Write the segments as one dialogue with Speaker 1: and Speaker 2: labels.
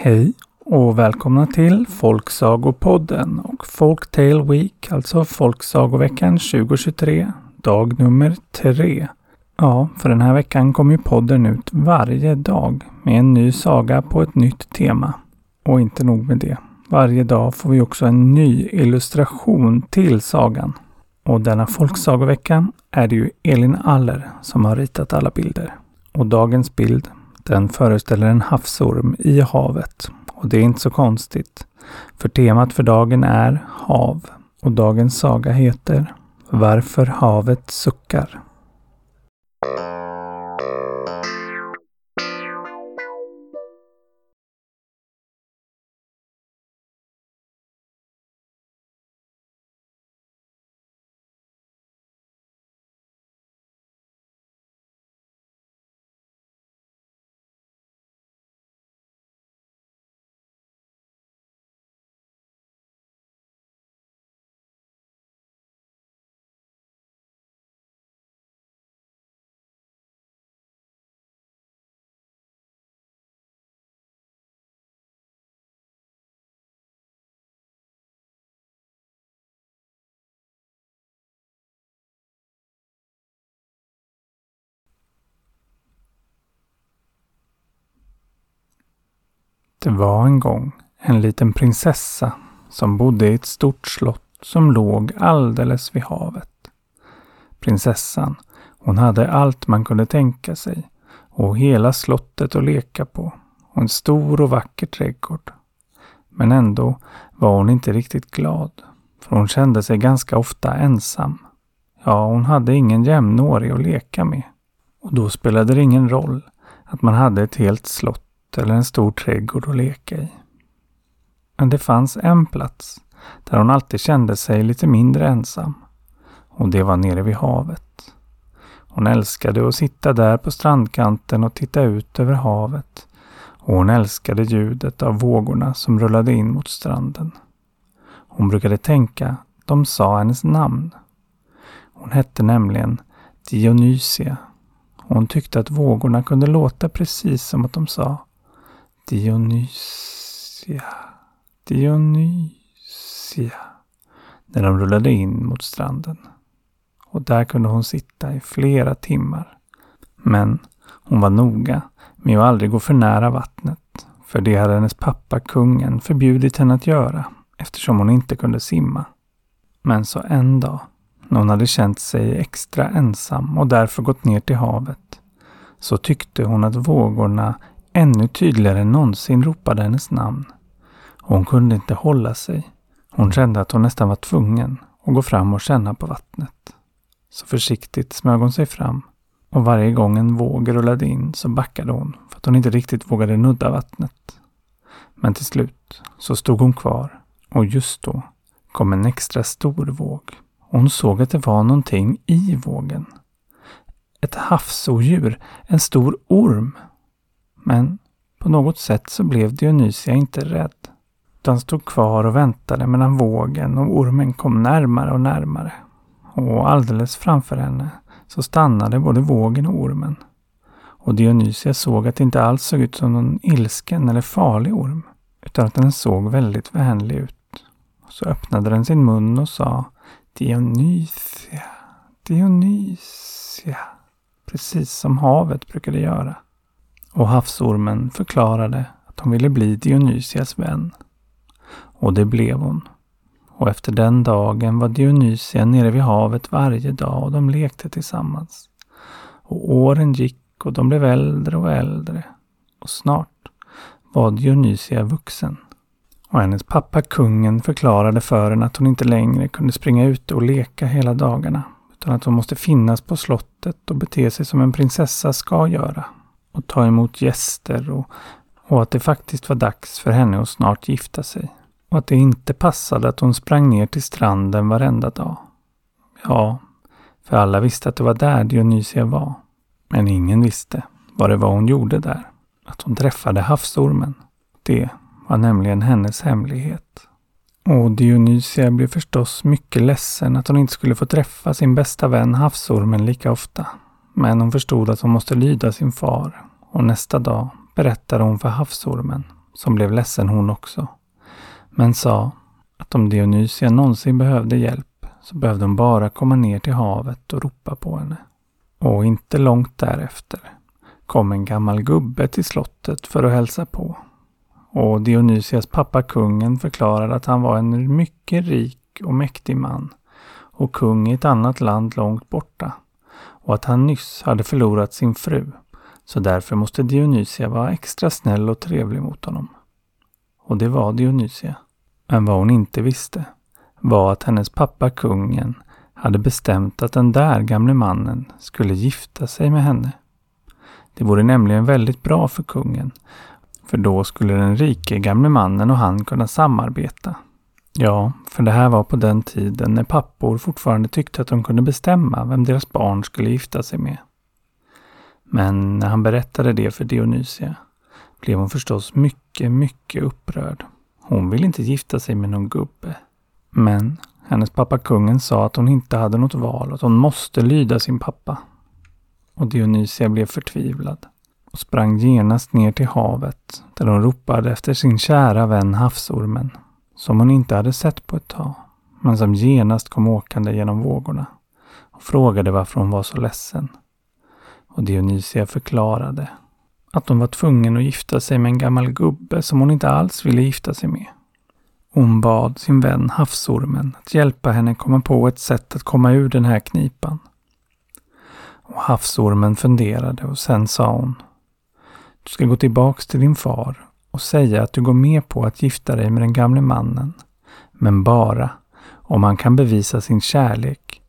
Speaker 1: Hej och välkomna till Folksagopodden och Folktale Week, alltså Folksagoveckan 2023, dag nummer tre. Ja, för den här veckan kommer ju podden ut varje dag med en ny saga på ett nytt tema. Och inte nog med det. Varje dag får vi också en ny illustration till sagan. Och denna folksagovecka är det ju Elin Aller som har ritat alla bilder. Och dagens bild, den föreställer en havsorm i havet. Och det är inte så konstigt. För temat för dagen är hav. Och dagens saga heter Varför havet suckar. Det var en gång en liten prinsessa som bodde i ett stort slott som låg alldeles vid havet. Prinsessan, hon hade allt man kunde tänka sig och hela slottet att leka på och en stor och vacker trädgård. Men ändå var hon inte riktigt glad, för hon kände sig ganska ofta ensam. Ja, hon hade ingen jämnårig att leka med. Och då spelade det ingen roll att man hade ett helt slott eller en stor trädgård att leka i. Men det fanns en plats där hon alltid kände sig lite mindre ensam. Och det var nere vid havet. Hon älskade att sitta där på strandkanten och titta ut över havet. Och hon älskade ljudet av vågorna som rullade in mot stranden. Hon brukade tänka de sa hennes namn. Hon hette nämligen Dionysia. hon tyckte att vågorna kunde låta precis som att de sa Dionysia, Dionysia. När de rullade in mot stranden. Och där kunde hon sitta i flera timmar. Men hon var noga med att aldrig gå för nära vattnet. För det hade hennes pappa, kungen, förbjudit henne att göra eftersom hon inte kunde simma. Men så en dag, när hon hade känt sig extra ensam och därför gått ner till havet, så tyckte hon att vågorna ännu tydligare än någonsin ropade hennes namn. Och hon kunde inte hålla sig. Hon kände att hon nästan var tvungen att gå fram och känna på vattnet. Så försiktigt smög hon sig fram och varje gång en våg rullade in så backade hon för att hon inte riktigt vågade nudda vattnet. Men till slut så stod hon kvar och just då kom en extra stor våg. Hon såg att det var någonting i vågen. Ett havsodjur, en stor orm men på något sätt så blev Dionysia inte rädd. Utan stod kvar och väntade medan vågen och ormen kom närmare och närmare. Och alldeles framför henne så stannade både vågen och ormen. Och Dionysia såg att det inte alls såg ut som någon ilsken eller farlig orm. Utan att den såg väldigt vänlig ut. Så öppnade den sin mun och sa Dionysia, Dionysia. Precis som havet brukade göra och havsormen förklarade att hon ville bli Dionysias vän. Och det blev hon. Och efter den dagen var Dionysia nere vid havet varje dag och de lekte tillsammans. Och åren gick och de blev äldre och äldre. Och snart var Dionysia vuxen. Och hennes pappa kungen förklarade för henne att hon inte längre kunde springa ute och leka hela dagarna. Utan att hon måste finnas på slottet och bete sig som en prinsessa ska göra och ta emot gäster och, och att det faktiskt var dags för henne att snart gifta sig. Och att det inte passade att hon sprang ner till stranden varenda dag. Ja, för alla visste att det var där Dionysia var. Men ingen visste vad det var hon gjorde där. Att hon träffade havsormen. Det var nämligen hennes hemlighet. Och Dionysia blev förstås mycket ledsen att hon inte skulle få träffa sin bästa vän havsormen lika ofta. Men hon förstod att hon måste lyda sin far och nästa dag berättade hon för havsormen som blev ledsen hon också, men sa att om Dionysia någonsin behövde hjälp så behövde hon bara komma ner till havet och ropa på henne. Och inte långt därefter kom en gammal gubbe till slottet för att hälsa på. Och Dionysias pappa kungen förklarade att han var en mycket rik och mäktig man och kung i ett annat land långt borta och att han nyss hade förlorat sin fru så därför måste Dionysia vara extra snäll och trevlig mot honom. Och det var Dionysia. Men vad hon inte visste var att hennes pappa kungen hade bestämt att den där gamle mannen skulle gifta sig med henne. Det vore nämligen väldigt bra för kungen, för då skulle den rike gamle mannen och han kunna samarbeta. Ja, för det här var på den tiden när pappor fortfarande tyckte att de kunde bestämma vem deras barn skulle gifta sig med. Men när han berättade det för Dionysia blev hon förstås mycket, mycket upprörd. Hon ville inte gifta sig med någon gubbe. Men hennes pappa kungen sa att hon inte hade något val och att hon måste lyda sin pappa. Och Dionysia blev förtvivlad och sprang genast ner till havet där hon ropade efter sin kära vän havsormen som hon inte hade sett på ett tag men som genast kom åkande genom vågorna och frågade varför hon var så ledsen. Och Dionysia förklarade att hon var tvungen att gifta sig med en gammal gubbe som hon inte alls ville gifta sig med. Hon bad sin vän havsormen att hjälpa henne komma på ett sätt att komma ur den här knipan. Och havsormen funderade och sen sa hon Du ska gå tillbaks till din far och säga att du går med på att gifta dig med den gamle mannen. Men bara om han kan bevisa sin kärlek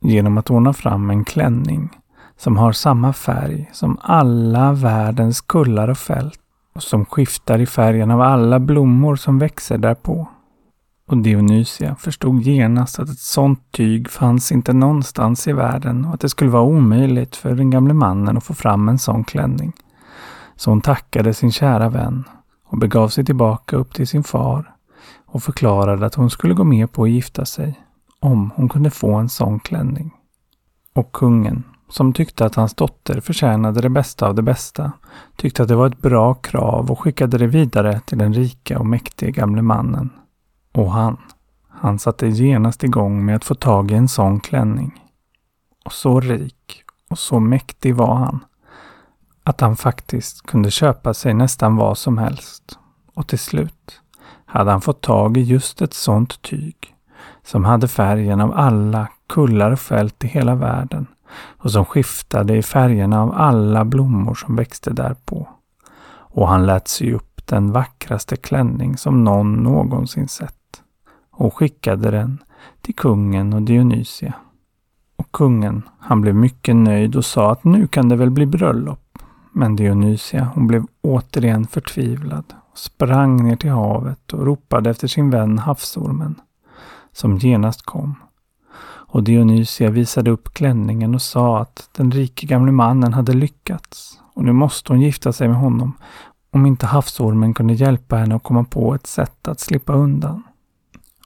Speaker 1: genom att ordna fram en klänning som har samma färg som alla världens kullar och fält och som skiftar i färgen av alla blommor som växer därpå. Och Dionysia förstod genast att ett sådant tyg fanns inte någonstans i världen och att det skulle vara omöjligt för den gamle mannen att få fram en sån klänning. Så hon tackade sin kära vän och begav sig tillbaka upp till sin far och förklarade att hon skulle gå med på att gifta sig om hon kunde få en sån klänning. Och kungen som tyckte att hans dotter förtjänade det bästa av det bästa, tyckte att det var ett bra krav och skickade det vidare till den rika och mäktige gamle mannen. Och han, han satte genast igång med att få tag i en sån klänning. Och så rik och så mäktig var han, att han faktiskt kunde köpa sig nästan vad som helst. Och till slut hade han fått tag i just ett sånt tyg som hade färgen av alla kullar och fält i hela världen och som skiftade i färgerna av alla blommor som växte därpå. Och han lät sy upp den vackraste klänning som någon någonsin sett och skickade den till kungen och Dionysia. Och kungen, han blev mycket nöjd och sa att nu kan det väl bli bröllop. Men Dionysia, hon blev återigen förtvivlad och sprang ner till havet och ropade efter sin vän havsormen, som genast kom och Dionysia visade upp klänningen och sa att den rike gamle mannen hade lyckats och nu måste hon gifta sig med honom om inte havsormen kunde hjälpa henne att komma på ett sätt att slippa undan.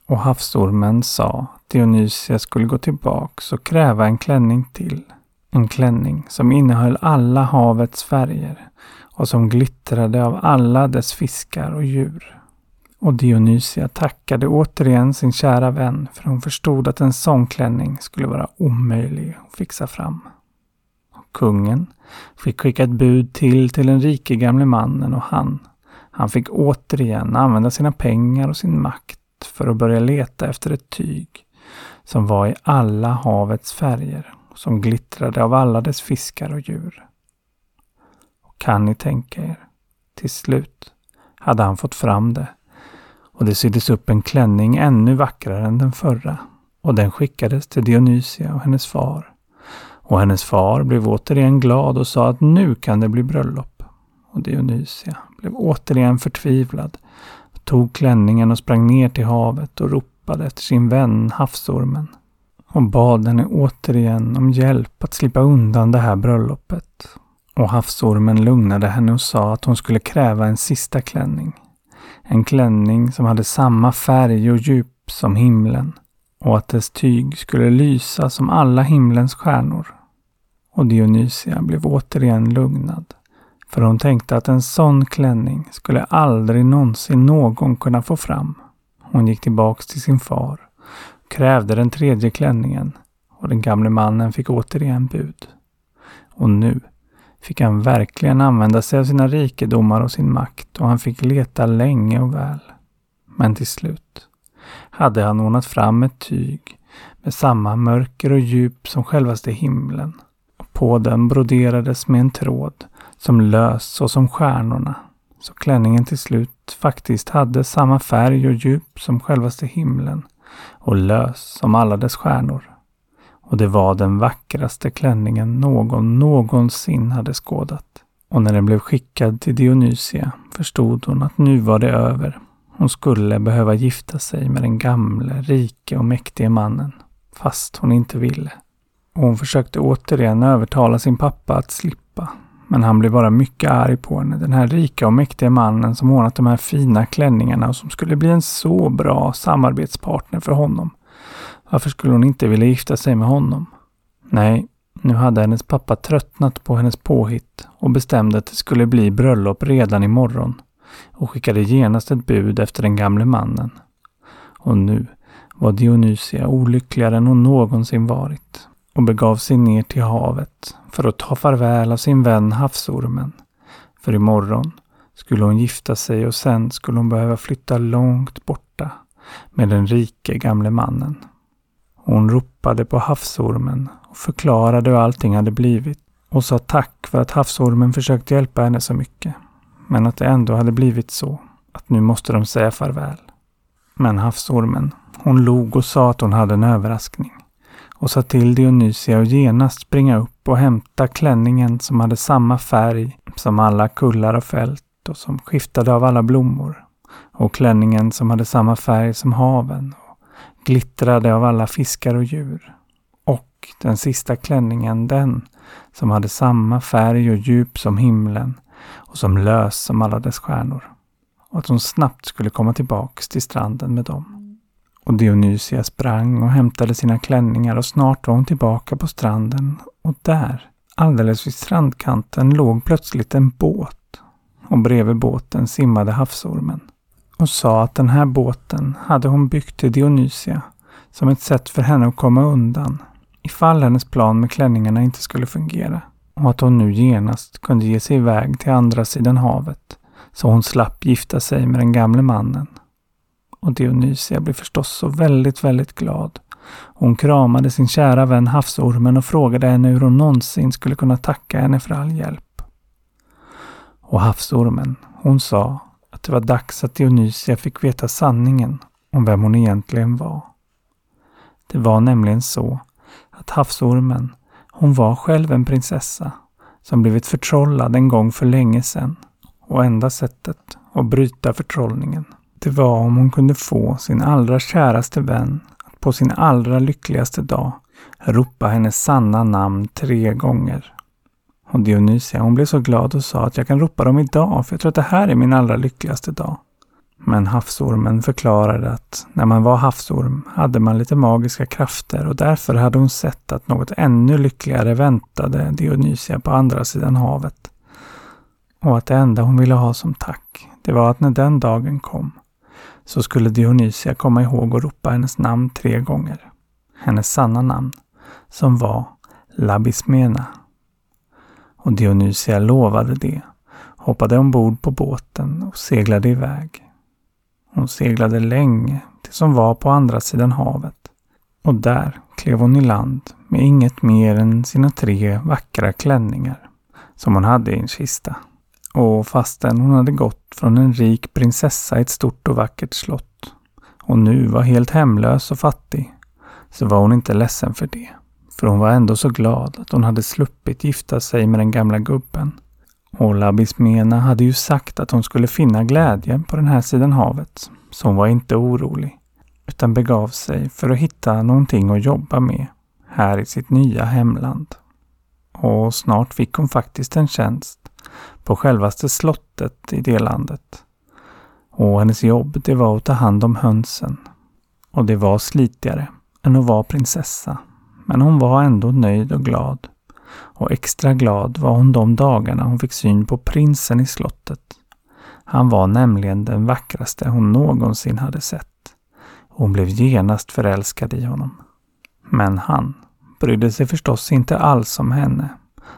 Speaker 1: Och havsormen sa att Dionysia skulle gå tillbaks och kräva en klänning till. En klänning som innehöll alla havets färger och som glittrade av alla dess fiskar och djur. Och Dionysia tackade återigen sin kära vän för hon förstod att en sån klänning skulle vara omöjlig att fixa fram. Kungen fick skicka ett bud till till den rike gamle mannen och han, han fick återigen använda sina pengar och sin makt för att börja leta efter ett tyg som var i alla havets färger och som glittrade av alla dess fiskar och djur. Och kan ni tänka er, till slut hade han fått fram det och det syddes upp en klänning ännu vackrare än den förra och den skickades till Dionysia och hennes far. Och hennes far blev återigen glad och sa att nu kan det bli bröllop. Och Dionysia blev återigen förtvivlad, tog klänningen och sprang ner till havet och ropade efter sin vän havsormen och bad henne återigen om hjälp att slippa undan det här bröllopet. Och havsormen lugnade henne och sa att hon skulle kräva en sista klänning en klänning som hade samma färg och djup som himlen och att dess tyg skulle lysa som alla himlens stjärnor. Och Dionysia blev återigen lugnad, För hon tänkte att en sån klänning skulle aldrig någonsin någon kunna få fram. Hon gick tillbaks till sin far, krävde den tredje klänningen och den gamle mannen fick återigen bud. Och nu fick han verkligen använda sig av sina rikedomar och sin makt och han fick leta länge och väl. Men till slut hade han ordnat fram ett tyg med samma mörker och djup som självaste himlen. Och på den broderades med en tråd som lös så som stjärnorna. Så klänningen till slut faktiskt hade samma färg och djup som självaste himlen och lös som alla dess stjärnor. Och det var den vackraste klänningen någon någonsin hade skådat. Och när den blev skickad till Dionysia förstod hon att nu var det över. Hon skulle behöva gifta sig med den gamle, rike och mäktige mannen. Fast hon inte ville. Och hon försökte återigen övertala sin pappa att slippa. Men han blev bara mycket arg på henne. Den här rika och mäktiga mannen som ordnat de här fina klänningarna och som skulle bli en så bra samarbetspartner för honom. Varför skulle hon inte vilja gifta sig med honom? Nej, nu hade hennes pappa tröttnat på hennes påhitt och bestämde att det skulle bli bröllop redan imorgon och skickade genast ett bud efter den gamle mannen. Och nu var Dionysia olyckligare än hon någonsin varit och begav sig ner till havet för att ta farväl av sin vän havsormen. För imorgon skulle hon gifta sig och sen skulle hon behöva flytta långt borta med den rike gamle mannen. Hon ropade på havsormen och förklarade hur allting hade blivit och sa tack för att havsormen försökt hjälpa henne så mycket. Men att det ändå hade blivit så att nu måste de säga farväl. Men havsormen, hon log och sa att hon hade en överraskning och sa till Dionysia att genast springa upp och hämta klänningen som hade samma färg som alla kullar och fält och som skiftade av alla blommor. Och klänningen som hade samma färg som haven glittrade av alla fiskar och djur. Och den sista klänningen, den som hade samma färg och djup som himlen och som lös som alla dess stjärnor. Och att hon snabbt skulle komma tillbaks till stranden med dem. Och Dionysia sprang och hämtade sina klänningar och snart var hon tillbaka på stranden och där, alldeles vid strandkanten, låg plötsligt en båt. Och bredvid båten simmade havsormen och sa att den här båten hade hon byggt till Dionysia som ett sätt för henne att komma undan ifall hennes plan med klänningarna inte skulle fungera och att hon nu genast kunde ge sig iväg till andra sidan havet så hon slapp gifta sig med den gamle mannen. Och Dionysia blev förstås så väldigt, väldigt glad. Hon kramade sin kära vän havsormen och frågade henne hur hon någonsin skulle kunna tacka henne för all hjälp. Och havsormen, hon sa att det var dags att Dionysia fick veta sanningen om vem hon egentligen var. Det var nämligen så att havsormen, hon var själv en prinsessa som blivit förtrollad en gång för länge sedan och enda sättet att bryta förtrollningen det var om hon kunde få sin allra käraste vän att på sin allra lyckligaste dag ropa hennes sanna namn tre gånger. Och Dionysia hon blev så glad och sa att jag kan ropa dem idag för jag tror att det här är min allra lyckligaste dag. Men havsormen förklarade att när man var havsorm hade man lite magiska krafter och därför hade hon sett att något ännu lyckligare väntade Dionysia på andra sidan havet. Och att det enda hon ville ha som tack, det var att när den dagen kom så skulle Dionysia komma ihåg att ropa hennes namn tre gånger. Hennes sanna namn, som var Labismena och Dionysia lovade det, hoppade ombord på båten och seglade iväg. Hon seglade länge tills hon var på andra sidan havet och där klev hon i land med inget mer än sina tre vackra klänningar som hon hade i en kista. Och fastän hon hade gått från en rik prinsessa i ett stort och vackert slott och nu var helt hemlös och fattig så var hon inte ledsen för det. För hon var ändå så glad att hon hade sluppit gifta sig med den gamla gubben. Och Labismena hade ju sagt att hon skulle finna glädje på den här sidan havet. Så hon var inte orolig. Utan begav sig för att hitta någonting att jobba med här i sitt nya hemland. Och snart fick hon faktiskt en tjänst på självaste slottet i det landet. Och hennes jobb det var att ta hand om hönsen. Och det var slitigare än att vara prinsessa. Men hon var ändå nöjd och glad. och extra glad var hon de dagarna hon fick syn på prinsen i slottet. Han var nämligen den vackraste hon någonsin hade sett. Hon blev genast förälskad i honom. Men han brydde sig förstås inte alls om henne,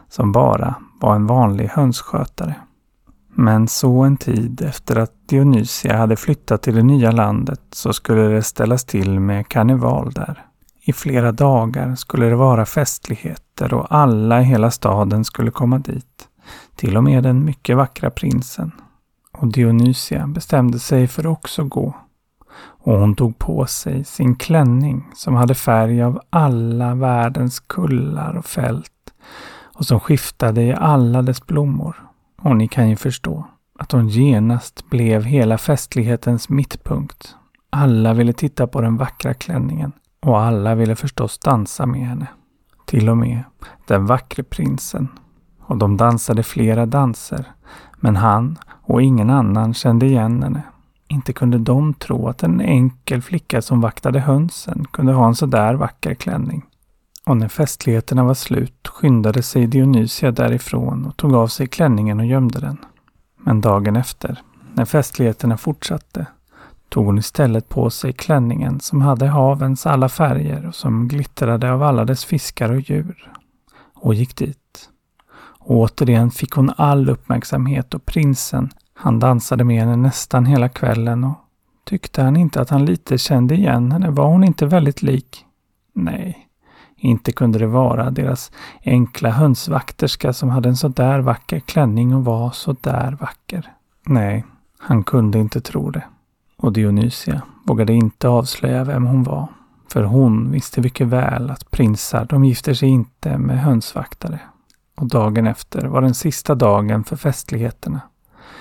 Speaker 1: som bara var en vanlig hönsskötare. Men så en tid efter att Dionysia hade flyttat till det nya landet så skulle det ställas till med karneval där. I flera dagar skulle det vara festligheter och alla i hela staden skulle komma dit. Till och med den mycket vackra prinsen. Och Dionysia bestämde sig för att också gå. Och hon tog på sig sin klänning som hade färg av alla världens kullar och fält och som skiftade i alla dess blommor. Och ni kan ju förstå att hon genast blev hela festlighetens mittpunkt. Alla ville titta på den vackra klänningen och alla ville förstås dansa med henne. Till och med den vackre prinsen. Och de dansade flera danser. Men han och ingen annan kände igen henne. Inte kunde de tro att en enkel flicka som vaktade hönsen kunde ha en så där vacker klänning. Och när festligheterna var slut skyndade sig Dionysia därifrån och tog av sig klänningen och gömde den. Men dagen efter, när festligheterna fortsatte, tog hon istället på sig klänningen som hade havens alla färger och som glittrade av alla dess fiskar och djur. Och gick dit. Och återigen fick hon all uppmärksamhet och prinsen, han dansade med henne nästan hela kvällen och tyckte han inte att han lite kände igen henne var hon inte väldigt lik. Nej, inte kunde det vara deras enkla hönsvakterska som hade en så där vacker klänning och var så där vacker. Nej, han kunde inte tro det. Och Dionysia vågade inte avslöja vem hon var. För hon visste mycket väl att prinsar, de gifter sig inte med hönsvaktare. Och dagen efter var den sista dagen för festligheterna.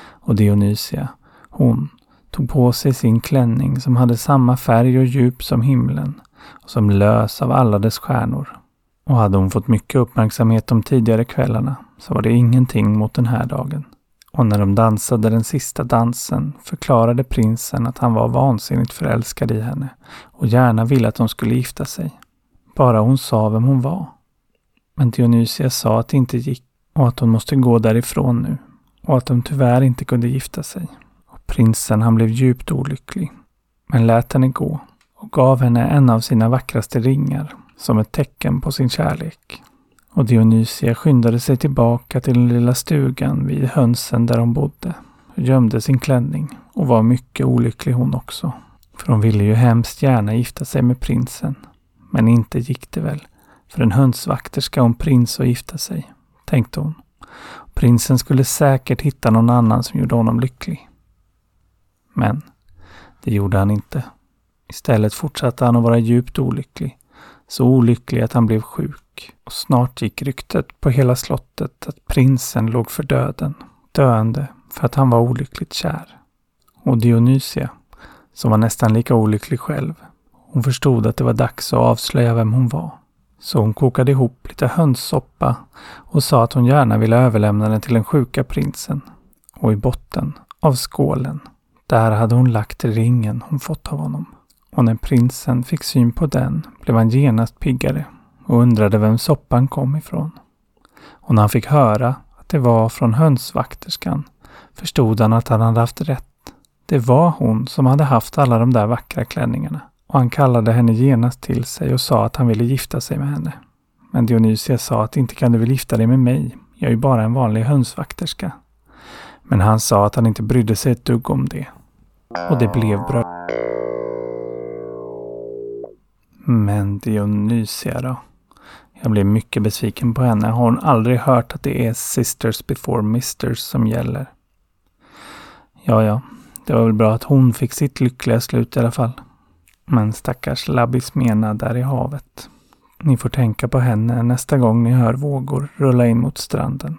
Speaker 1: Och Dionysia, hon, tog på sig sin klänning som hade samma färg och djup som himlen och som lös av alla dess stjärnor. Och hade hon fått mycket uppmärksamhet de tidigare kvällarna så var det ingenting mot den här dagen. Och när de dansade den sista dansen förklarade prinsen att han var vansinnigt förälskad i henne och gärna ville att de skulle gifta sig. Bara hon sa vem hon var. Men Dionysia sa att det inte gick och att hon måste gå därifrån nu och att de tyvärr inte kunde gifta sig. Och prinsen han blev djupt olycklig men lät henne gå och gav henne en av sina vackraste ringar som ett tecken på sin kärlek. Och Dionysia skyndade sig tillbaka till den lilla stugan vid hönsen där hon bodde gömde sin klänning och var mycket olycklig hon också. För hon ville ju hemskt gärna gifta sig med prinsen. Men inte gick det väl för en hönsvakterska ska en prins att gifta sig, tänkte hon. Prinsen skulle säkert hitta någon annan som gjorde honom lycklig. Men det gjorde han inte. Istället fortsatte han att vara djupt olycklig. Så olycklig att han blev sjuk. Och snart gick ryktet på hela slottet att prinsen låg för döden. Döende för att han var olyckligt kär. Och Dionysia, som var nästan lika olycklig själv, hon förstod att det var dags att avslöja vem hon var. Så hon kokade ihop lite hönssoppa och sa att hon gärna ville överlämna den till den sjuka prinsen. Och i botten av skålen, där hade hon lagt ringen hon fått av honom och när prinsen fick syn på den blev han genast piggare och undrade vem soppan kom ifrån. Och när han fick höra att det var från hönsvakterskan förstod han att han hade haft rätt. Det var hon som hade haft alla de där vackra klänningarna och han kallade henne genast till sig och sa att han ville gifta sig med henne. Men Dionysia sa att inte kan du väl gifta dig med mig? Jag är ju bara en vanlig hönsvakterska. Men han sa att han inte brydde sig ett dugg om det. Och det blev bröllop. Men Dionysia då? Jag blev mycket besviken på henne. Har hon aldrig hört att det är sisters before misters som gäller? Ja, ja. Det var väl bra att hon fick sitt lyckliga slut i alla fall. Men stackars Labbis Mena där i havet. Ni får tänka på henne nästa gång ni hör vågor rulla in mot stranden.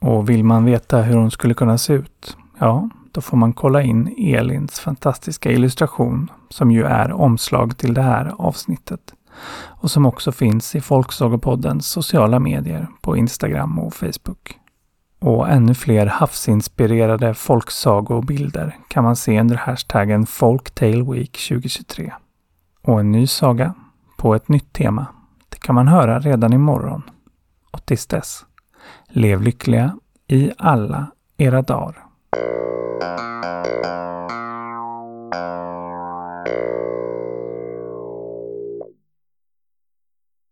Speaker 1: Och vill man veta hur hon skulle kunna se ut? Ja, då får man kolla in Elins fantastiska illustration som ju är omslag till det här avsnittet och som också finns i Folksagopoddens sociala medier på Instagram och Facebook. Och ännu fler havsinspirerade folksagobilder kan man se under hashtaggen Folktale Week 2023. Och en ny saga på ett nytt tema, det kan man höra redan imorgon. och tills dess, lev lyckliga i alla era dagar.